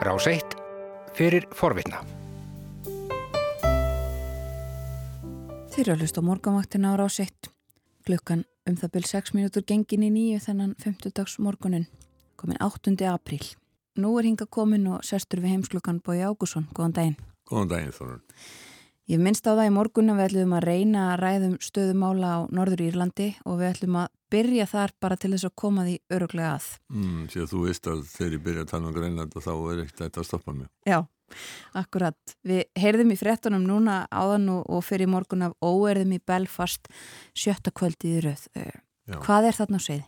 Rás 1 fyrir forvitna. Þeir eru að hlusta á morgamvaktina á Rás 1. Klukkan um það byrj 6 minútur gengin í nýju þennan 50 dags morgunin, komin 8. apríl. Nú er hinga komin og sestur við heimsklukkan Bói Ágússon. Góðan daginn. Góðan daginn Þorun. Ég minnst á það í morgun að við ætlum að reyna að ræðum stöðumála á Norður Írlandi og við ætlum að byrja þar bara til þess að koma því öruglega að. Mm, Sér þú veist að þegar ég byrja að tala um Grænland og þá er ekkert þetta að stoppa mig. Já, akkurat. Við heyrðum í frettunum núna áðan og, og fyrir morgun af óerðum í Belfast sjötta kvöldi í rauð. Já. Hvað er þarna á segði?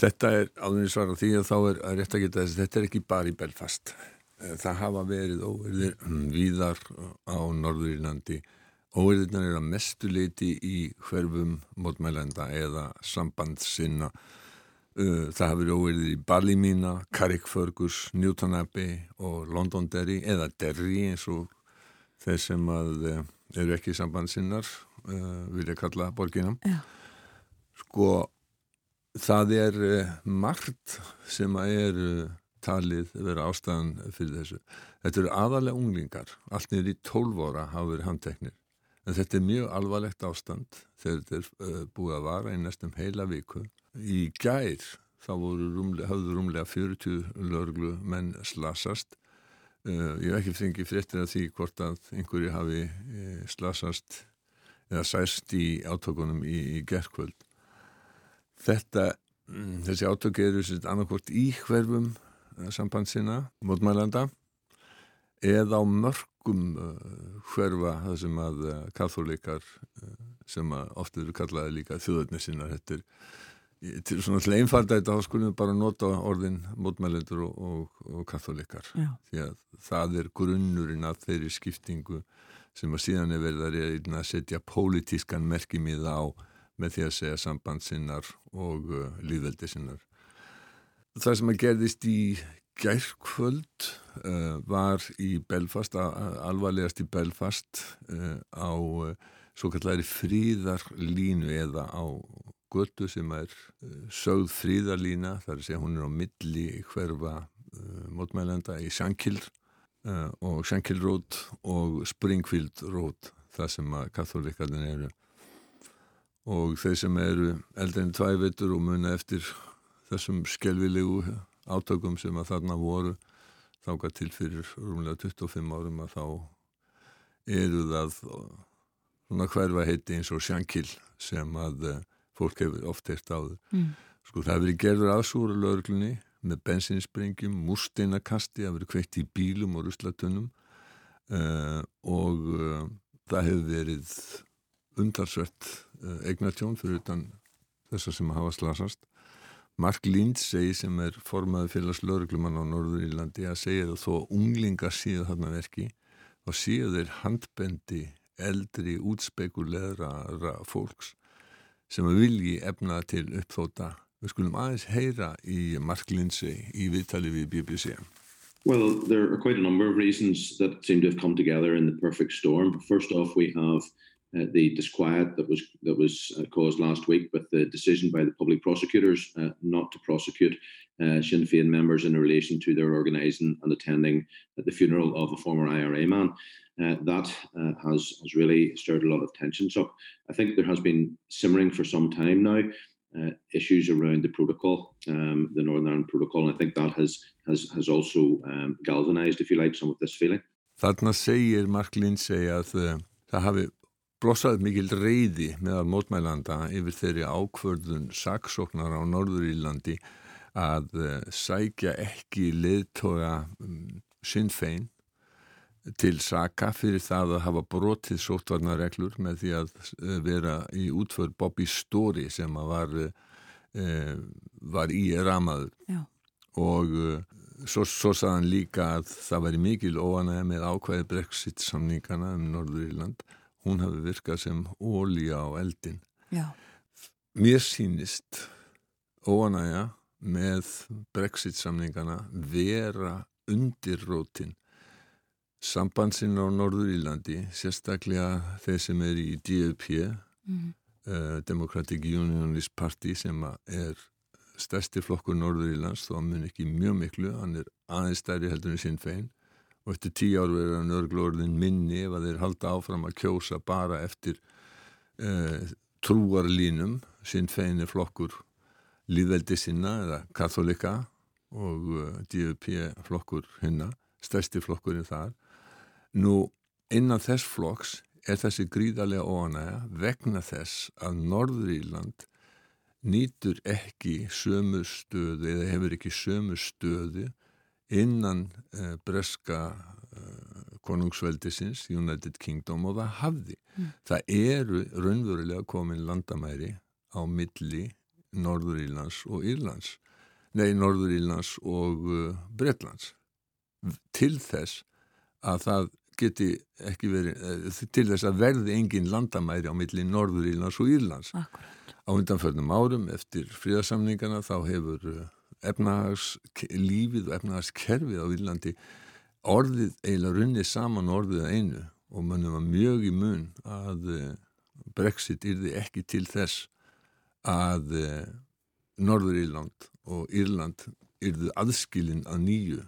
Þetta er áður svara því að þá er að rétt að geta þess að þetta er ekki bara í Belfast. Eh, Það hafa verið óverðir víðar á Norðurílandi. Óverðirnar er að mestu leiti í hverfum mótmælenda eða sambandssinna. Eh, Það hafa verið óverðir í Ballymína, Carrickfergus, Newton Abbey og Londonderry eða Derry eins og þeir sem að eh, eru ekki sambandsinnar vilja kalla borgina. Já. Sko, það er margt sem að er talið vera ástæðan fyrir þessu. Þetta eru aðalega unglingar, allt niður í 12 ára hafa verið handteknir. En þetta er mjög alvarlegt ástand þegar þetta er uh, búið að vara í næstum heila viku. Í gær þá rúmlega, hafðu rúmlega 40 lörglu menn slasast. Uh, ég hef ekki fengið fréttir af því hvort að einhverju hafi uh, slasast eða sæst í átökunum í, í gerkvöld. Þetta, mm, þessi átök eru annarkvort í hverfum sambandsina, mótmælanda eða á mörgum uh, hverfa það sem að uh, katholikar sem að oft eru kallaði líka þjóðarnir sinna þetta er í- til svona til einfalda þetta þá skulum við bara nota orðin mótmælendur og, og, og katholikar Já. því að það er grunnurinn að þeirri skiptingu sem að síðan er verið að reyna að setja pólitískan merkimiða á með því að segja sambandsinnar og uh, líðveldi sinnar. Það sem að gerðist í gærkvöld uh, var í Belfast, alvarlegast í Belfast uh, á uh, svo kallari fríðarlínu eða á götu sem er sögð fríðarlína, þar segja hún er á milli hverfa mótmælenda í Shankill og Shankill Road og Springfield Road, það sem að katholikarnir eru. Og þeir sem eru eldri en tvæ veitur og muna eftir þessum skelvilegu átökum sem að þarna voru þáka til fyrir rúmlega 25 árum að þá eru það svona hverfa heiti eins og sjankil sem að eh, fólk hefur oft eitt áður. Mm. Sko það hefur gerður aðsúra lögreglunni með bensinsprengjum, múrsteinakasti, það hefur kveikt í bílum og ruslatunum uh, og uh, það hefur verið undarsvert uh, eignatjón fyrir utan þessar sem hafa slasast. Mark Lindsay sem er formaður félags lögreglumann á Norður Írlandi að segja að þó unglingar síðu þarna verki og síðu þeir handbendi eldri útspekulegra fólks sem að vilji efna til uppþóta. Við skulum aðeins heyra í Mark Lindsay í viðtali við BBC. Well, there are quite a number of reasons that seem to have come together in the perfect storm. First off, we have uh, the disquiet that was that was uh, caused last week with the decision by the public prosecutors uh, not to prosecute uh, Sinn Féin members in relation to their organising and attending uh, the funeral of a former IRA man. Uh, that uh, has has really stirred a lot of tensions up. I think there has been simmering for some time now issues around the protocol, um, the Northern Ireland Protocol, and I think that has has has also um, galvanised, if you like, some of this feeling. Þarna segir Mark Lindsay að það hafi blossað mikil reyði meðal mótmælanda yfir þeirri ákvörðun saksóknar á Norður Írlandi að uh, sækja ekki leðtoga um, sinnfein til saka fyrir það að hafa brotið sóttvarnareglur með því að uh, vera í útför Bobby Story sem að var, uh, var í ramaður Já. og svo, svo sagði hann líka að það væri mikil óanæg með ákvæði Brexit samningana um Norður Írland hún hafi virkað sem ólíja á eldin Já. mér sýnist óanægja með Brexit samningana vera undir rótin sambandsinn á Norður Írlandi sérstaklega þeir sem er í DUP Mm. uh, Democratic Unionist Party sem er stærsti flokkur Norður Írlands þó mun ekki mjög miklu, hann er aðeins stærri heldur en sinn fein og eftir tíu ár verður hann örglóðurinn minni ef að þeir halda áfram að kjósa bara eftir uh, trúarlínum sinn fein er flokkur líðveldi sinna eða katholika og uh, DUP flokkur hinna, stærsti flokkurinn þar. Nú innan þess flokks er þessi gríðarlega óanæga vegna þess að Norður Írland nýtur ekki sömu stöðu eða hefur ekki sömu stöðu innan uh, breska uh, konungsveldisins United Kingdom og það hafði. Mm. Það eru raunverulega komin landamæri á milli Norður Írlands og Írlands nei, Norður Írlands og uh, Bretlands til þess að það geti ekki verið, til þess að verði engin landamæri á milli Norður Írlands og Írlands. Akkurat. Á undanförnum árum eftir fríðarsamningana þá hefur efnahagslífið og efnahagskerfið á Írlandi orðið eiginlega runnið saman orðið að einu og mönnum var mjög í mun að uh, Brexit yrði ekki til þess að uh, Norður Írland og Írland yrðu aðskilin að nýju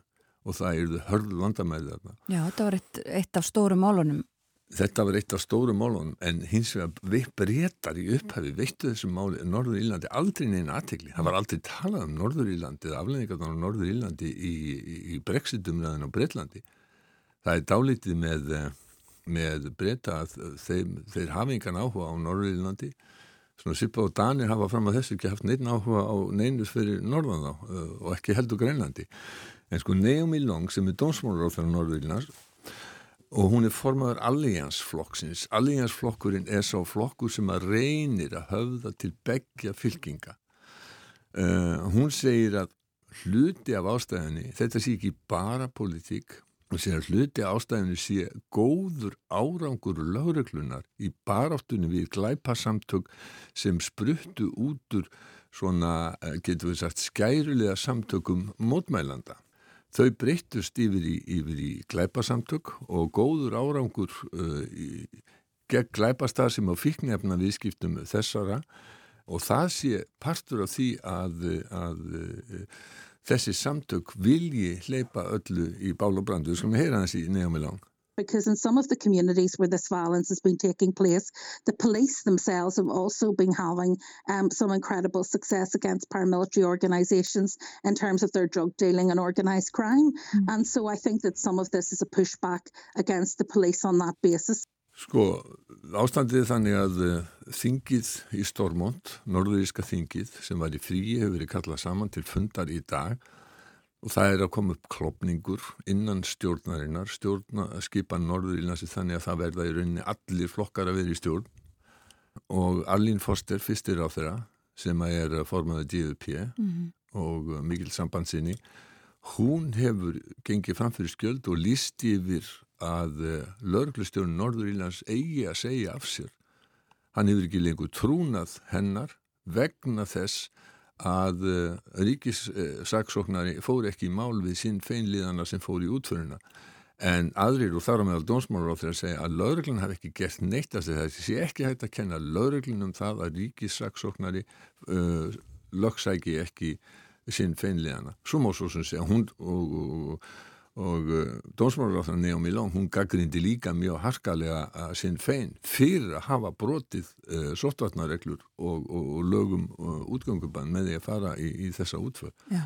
og það yrðu hörðu landamæði þarna. Já, þetta var eitt, eitt af stóru málunum. Þetta var eitt af stóru málunum en hins vegar við breytar í upphafi veittu þessum máli Norður Írlandi aldrei neina aðtegli. Það var aldrei talað um Norður Írlandi eða aflenningarnar á Norður Írlandi í, í, í Brexitumræðin á Breitlandi. Það er dálítið með, með breyta að þeir, þeir hafa engan áhuga á Norður Írlandi Svona Sippa og Danir hafa fram að þessu ekki haft neinn áhuga á neinus fyrir Norðan þá uh, og ekki heldur Greinlandi. En sko Naomi Long sem er dómsmálur á þeirra Norðvílnars og hún er formadur Alliansflokksins. Alliansflokkurinn er sá flokkur sem að reynir að höfða til begja fylkinga. Uh, hún segir að hluti af ástæðinni, þetta sé ekki bara politík, og sé að hluti ástæðinu sé góður árangur lögreglunar í baráttunni við glæpasamtök sem spruttu út úr svona, getur við sagt, skærulega samtökum mótmælanda. Þau breyttust yfir í, yfir í glæpasamtök og góður árangur uh, í, gegn glæpastað sem á fíknefna viðskiptum þessara og það sé partur af því að, að, að þessi samtök vilji hleypa öllu í bál og brandu við heyra þessi Neomilán. Because in some of the communities where this violence has been taking place, the police themselves have also been having um, some incredible success against paramilitary organizations in terms of their drug dealing and organized crime. Mm. And so I think that some of this is a pushback against the police on that basis. Sko, ástandið þannig að þingið í Stormont, norðuríska þingið sem var í fríi hefur verið kallað saman til fundar í dag og það er að koma upp klopningur innan stjórnarinnar, stjórna skipa norðurílansi þannig að það verða í rauninni allir flokkar að vera í stjórn og Arlín Foster fyrstir á þeirra sem er formaði DUP mm -hmm. og mikil sambandsinni hún hefur gengið framfyrir skjöld og líst yfir að lauruglustjórn Norður Ílands eigi að segja af sér. Hann hefur ekki lengur trúnað hennar vegna þess að ríkissaksóknari fór ekki í mál við sinn feinliðana sem fór í útföruna. En aðrir og þar á meðal dónsmálur á þeirra segja að lauruglun hafi ekki gert neitt að þetta sé ekki hægt að kenna lauruglun um það að ríkissaksóknari uh, lögsæki ekki sinn feinliðana. Svo má svo sem segja hún og, og og uh, dómsmálaráþara Naomi Long hún gaggrindi líka mjög harkalega að sinn fein fyrir að hafa brotið uh, sóttvarnareglur og, og, og lögum uh, útgöngubann með því að fara í, í þessa útför Já.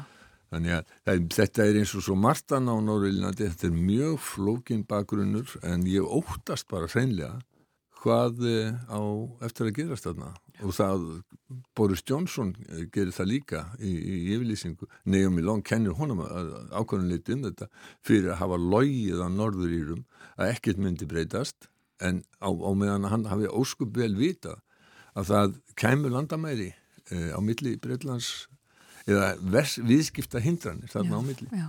þannig að það, þetta er eins og svo Martan á Norrlandi, þetta er mjög flókin bakgrunnur en ég óttast bara hreinlega hvað á eftir að gerast þarna og það Boris Johnson gerir það líka í, í yfirlýsingu. Naomi Long kennir honum ákvæmlega um þetta fyrir að hafa logið á norður írum að ekkert myndi breytast. En á, á meðan hann hafi óskup vel vita að það kæmur landamæri e, á milli Breitlands eða viðskipta hindranir þarna já, á milli. Já,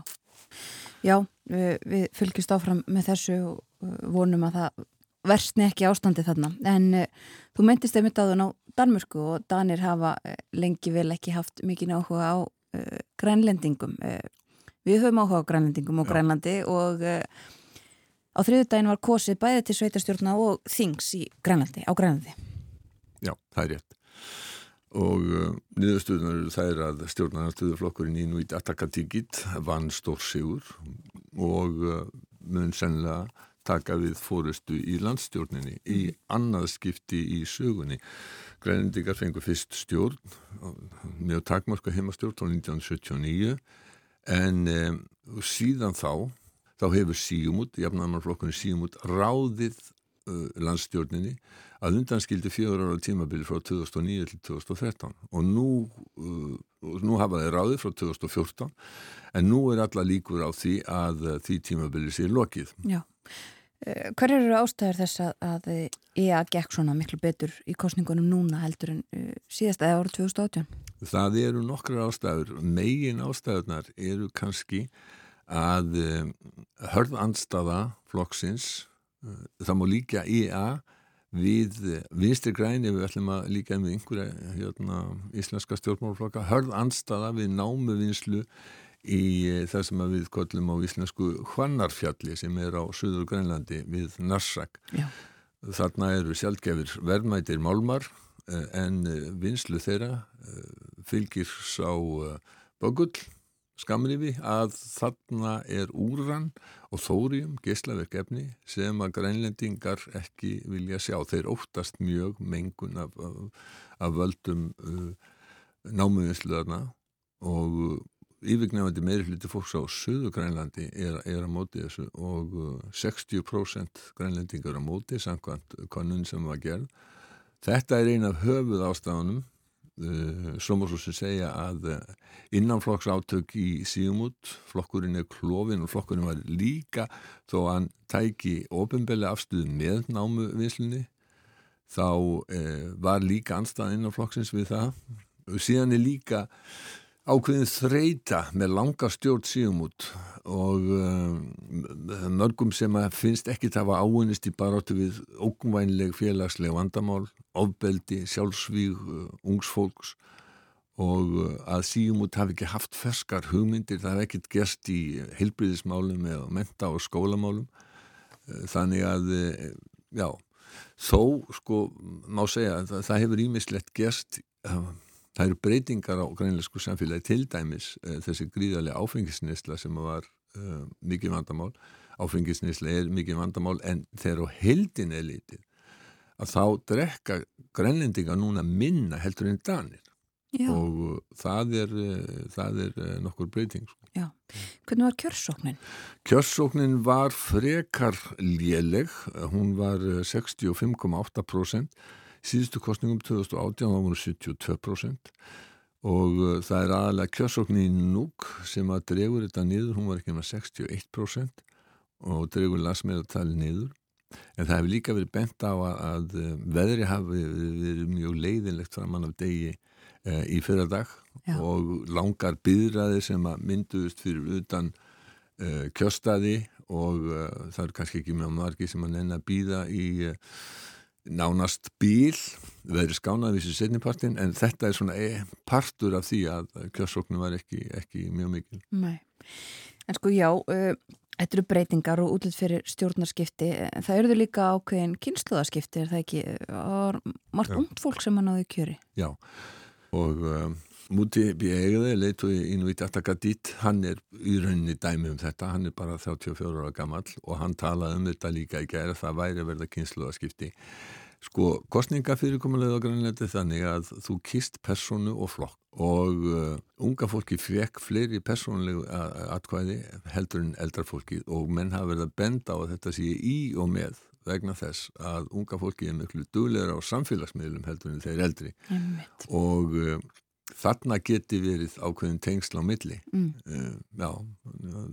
já við, fylgjast áfram með þessu vonum að það versni ekki ástandi þarna. En uh, þú myndist einmitt á þenn á Danmörku og Danir hafa uh, lengi vel ekki haft mikið áhuga á uh, grænlendingum. Við höfum áhuga á grænlendingum og Já. grænlandi og á þriðu daginn var kosið bæði til sveitarstjórna og þings í grænlandi, á grænlandi. Já, það er rétt. Og niðurstöðunar eru þær að stjórnarnarstöðuflokkurinn í Núit Atakatikit vann stór sigur og mun sennilega taka við fórustu í landstjórninni í annað skipti í sögunni. Grænendingar fengur fyrst stjórn, mjög takmarka heimastjórn á 1979 en um, síðan þá, þá hefur síumút, jafnarmannflokkurinn síumút, ráðið uh, landstjórninni að undanskildi fjögur ára tímabili frá 2009 til 2013 og nú, uh, nú hafa þeir ráðið frá 2014 en nú er alla líkur á því að því tímabili sé lokið. Já. Uh, hver eru ástæður þess að, að EA gekk svona miklu betur í kostningunum núna heldur en uh, síðast eða árið 2018? Það eru nokkrar ástæður. Megin ástæðunar eru kannski að um, hörðanstaða flokksins, uh, það má líka EA við vinstri græni við ætlum að líka með einhverja hérna, íslenska stjórnmálflokka hörð anstaða við námu vinslu í það sem við kollum á íslensku Hvannarfjalli sem er á Suður Grænlandi við Narsak Já. þarna eru sjálfgefir verðmætir málmar en vinslu þeirra fylgir sá bögull skamrifi að þarna er úran og þórium geyslaverk efni sem að grænlendingar ekki vilja sjá. Þeir óttast mjög mengun af, af, af völdum námuðinsluðarna og yfirgnefandi meiri hluti fólks á söðu grænlandi er, er að móti þessu og uh, 60% grænlendingar að móti samkvæmt konun sem var gerð. Þetta er eina af höfuð ástafanum Uh, svo múr svo sem segja að uh, innanflokks átök í síðumút flokkurinn er klófin og flokkurinn var líka þó að hann tæki ofinbelli afstuð með námu vinslunni þá uh, var líka anstað innanflokksins við það og síðan er líka ákveðin þreita með langa stjórn síðumút og mörgum sem að finnst ekki það var áunist í baróttu við ógumvænleg félagsleg vandamál ofbeldi, sjálfsvíg, ungs fólks og að síumút hafi ekki haft ferskar hugmyndir, það hef ekkert gerst í heilbriðismálum eða menta og skólamálum. Þannig að, já þó, sko, má segja að það, það hefur ímislegt gerst það eru breytingar á grænleisku samfélagi til dæmis þessi gríðarlega áfengisnisla sem var uh, mikið vandamál áfengisnisla er mikið vandamál en þegar á heldin er litið að þá drekka grænlendinga núna minna heldur en danir Já. og það er, það er nokkur breyting. Sko. Já. Hvernig var kjörsóknin? Kjörsóknin var frekar léleg, hún var 65,8%, síðustu kostningum 2018 var hún 72% og það er aðalega kjörsóknin í núk sem að dregur þetta niður, hún var ekki með 61% og dregur lasmeðartali niður en það hefur líka verið bent á að, að veðri hafi verið mjög leiðinlegt framann af degi e, í fyrra dag Já. og langar byðraði sem að mynduðust fyrir utan e, kjöstaði og e, það eru kannski ekki mjög margi sem að nenn að býða í nánast bíl veðri skánaði þessi setnipartin en þetta er svona partur af því að kjörsóknum var ekki, ekki mjög mikil. Nei, en sko já uh, Þetta eru breytingar og útlut fyrir stjórnarskipti. En það eruðu líka ákveðin kynsluðarskipti er það ekki? Margt ungt fólk sem að náðu kjöri? Já, og um, Múti Bíegði, leitu í Inuit Atakatit hann er í rauninni dæmi um þetta. Hann er bara 34 ára gammal og hann talaði um þetta líka í gæra það væri verða kynsluðarskipti Sko, kostninga fyrirkomulega á grannleiti þannig að þú kist personu og flokk og uh, unga fólki fekk fleiri persónulegu atkvæði heldur en eldra fólki og menn hafa verið að benda á að þetta sé í og með vegna þess að unga fólki er miklu dugleira á samfélagsmiðlum heldur en þeir eldri. Einmitt. og uh, þarna geti verið ákveðin tengsl á milli. Mm. uh, já,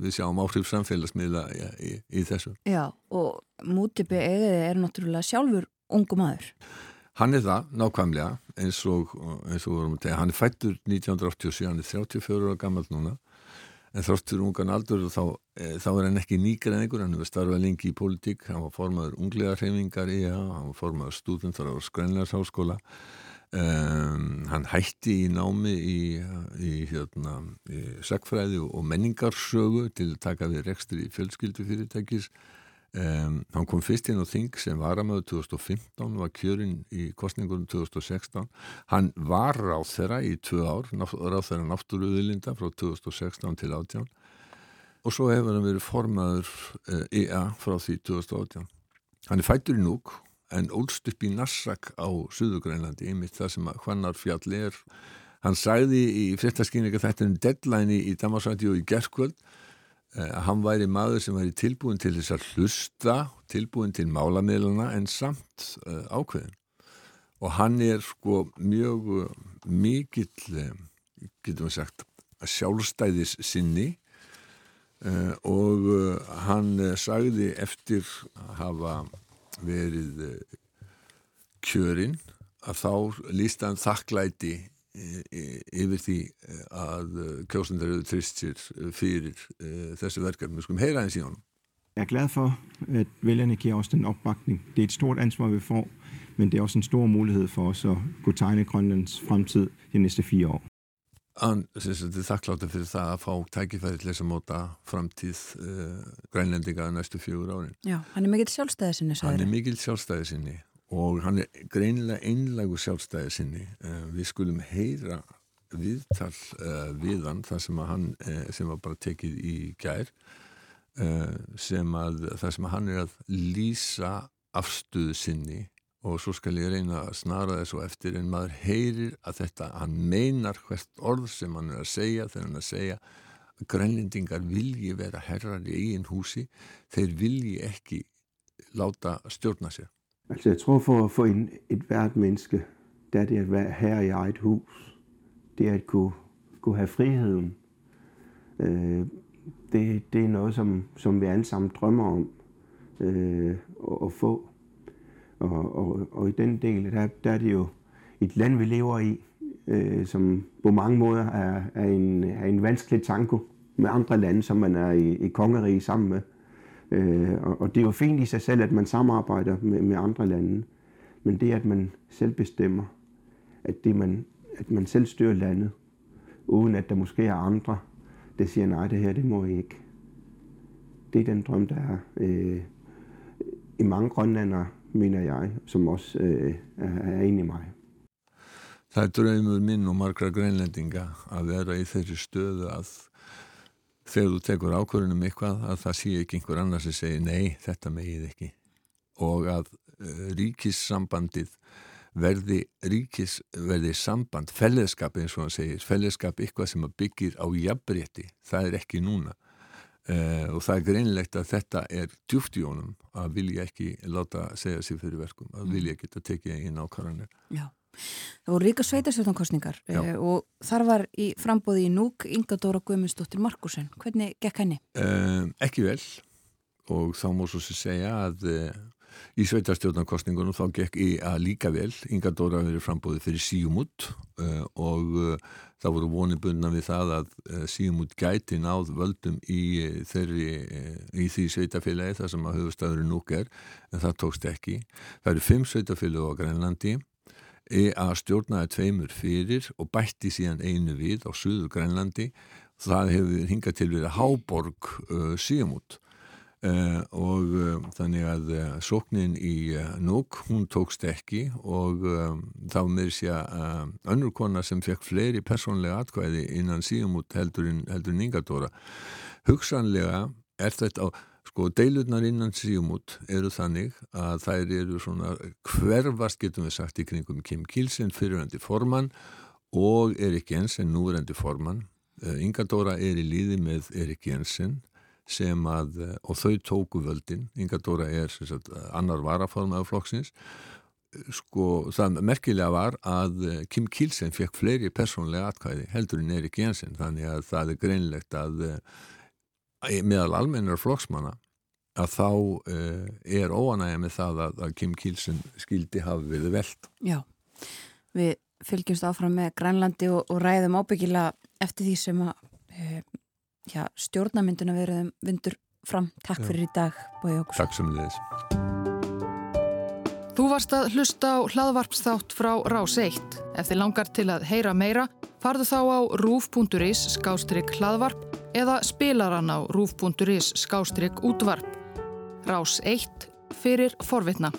við sjáum áhrif samfélagsmiðla í, í, í þessu. Já, og Mútibi Egiði er náttúrulega sjálfur ungu maður. Hann er það nákvæmlega eins og, eins og vorum að tegja, hann er fættur 1987, hann er 34 ára gammal núna. En þróttur ungan aldur þá, e, þá er hann ekki nýgur en einhver, hann hefur starfað lengi í pólitík, hann var formaður unglega hreyfingar í það, hann var formaður stúdentar á Skrænlarsháskóla um, hann hætti í námi í, í, hérna, í sagfræði og menningarsögu til að taka við rekstri fjölskyldu fyrirtækis Um, hann kom fyrst inn á þing sem varamöðu 2015, var kjörinn í kostningunum 2016. Hann var ráð þeirra í tvö ár, ráð þeirra náttúruðilinda frá 2016 til 18 og svo hefur hann verið formaður EA frá því 2018. Hann er fættur í núk en ólst upp í Nassak á Suðugrænlandi, einmitt það sem hvannar fjall er. Hann sagði í fréttaskynninga þetta um deadline í Damarsvæti og í gerðkvöld að uh, hann væri maður sem væri tilbúin til þess að hlusta, tilbúin til málamilana en samt uh, ákveðin. Og hann er sko mjög uh, mikill, getum við sagt, sjálfstæðis sinni og hann sagði eftir að hafa verið eh, kjörinn að þá lístan þakklæti eh, eh, yfir því að kjósundar eru tristir fyrir þessu verkefni. Vi skal høre hans i honom. Jeg er glad for, at vælgerne giver os den opbakning. Det er et stort ansvar, vi får, men det er også en stor mulighed for os at kunne tegne Grønlands fremtid de næste fire år. Hann er þakkláttur fyrir það að fá tækifæri til þess að móta framtíð uh, grænlendinga næstu fjögur árin. Já, hann er mikill sjálfstæði sinni. Hann er mikill sjálfstæði sinni og hann er greinilega einlagu sjálfstæði sinni. Uh, við skulum heyra viðtal uh, við hann, það sem, hann, sem var bara tekið í gær, sem að það sem að hann er að lýsa afstöðu sinni og svo skal ég reyna að snara þessu eftir en maður heyrir að þetta hann meinar hvert orð sem hann er að segja. Þegar hann er að segja að grænlendingar vilji vera herrar í eigin húsi. Þeir vilji ekki láta stjórna sér. Altså jeg tror for at få en, et hvert menneske det er det at være herre i eget hus det er at kunne, kunne have friheden. Øh, det, det er noget som, som vi alle sammen drømmer om øh, at, at få. Og, og, og i den del, der, der er det jo et land, vi lever i, øh, som på mange måder er, er, en, er en vanskelig tango med andre lande, som man er i, i kongerige sammen med. Øh, og, og det er jo fint i sig selv, at man samarbejder med, med andre lande. Men det, at man selv bestemmer, at, det man, at man selv styrer landet, uden at der måske er andre, der siger, nej, det her, det må I ikke. Det er den drøm, der er øh, i mange grønlandere mener jeg, som også øh, er inn í mig. Það er draumur minn og margra greinlendinga að vera í þeirri stöðu að þegar þú tekur ákvörðunum eitthvað að það sé ekki einhver annar sem segir nei, þetta megið ekki og að uh, ríkissambandið verði ríkis, verði samband, fellesskap eins og hann segir, fellesskap eitthvað sem byggir á jafnbretti, það er ekki núna Uh, og það er greinlegt að þetta er djúft í honum að vilja ekki láta segja sér fyrir verkum, að mm. vilja geta tekið einn ákvarðanir. Já, það voru ríka sveitarstjórnankostningar uh, og þar var í frambóði í núk Inga Dóra Guðmundsdóttir Markusen. Hvernig gekk henni? Uh, ekki vel og þá mór svo sér segja að í sveitarstjórnankostningunum þá gekk í að líka vel. Inga Dóra verið frambóði fyrir síumút og það voru vonibundna við það að uh, síumút gæti náð völdum í, eh, þeirri, uh, í því sveitafélagi þar sem að höfustafurinn núk er en það tókst ekki. Það eru fimm sveitafélagi á Grænlandi EA stjórnaði tveimur fyrir og bætti síðan einu við á Suður Grænlandi það hefur hingað til verið Háborg uh, síumút Uh, og uh, þannig að uh, sóknin í Núk, hún tókst ekki og þá með sér að önnur kona sem fekk fleiri persónlega atkvæði innan síðum út heldur en yngadóra hugsanlega er þetta á sko deilurnar innan síðum út eru þannig að þær eru svona hverfast getum við sagt í kringum Kim Kilsen fyriröndi formann og Erik Jensen núrendi formann. Yngadóra er í líði með Erik Jensen sem að, eh, og þau tóku völdin. Inga Dóra er sagt, annar varaform af flokksins. Sko, það merkilega var að eh, Kim Kielsen fekk fleiri persónlega atkvæði heldur en Erik Jensen. Þannig að það er greinlegt að eh, meðal almennar flokksmanna að þá uh, er óanægja með það að, að Kim Kielsen skildi hafi við veld Já, við fylgjumst áfram með Grænlandi og, og ræðum ábyggilega eftir því sem að uh, já, stjórnamynduna verðum vindur fram. Takk fyrir í dag, Bói Jókusson. Takk sem þið Þú varst að hlusta á hlaðvarpsþátt frá Rás 1. Ef þið langar til að heyra meira, farðu þá á rúf.is skástrygg hlaðvarp eða spilaran á rúf.is skástrygg útvarp. Rás 1 fyrir forvitna.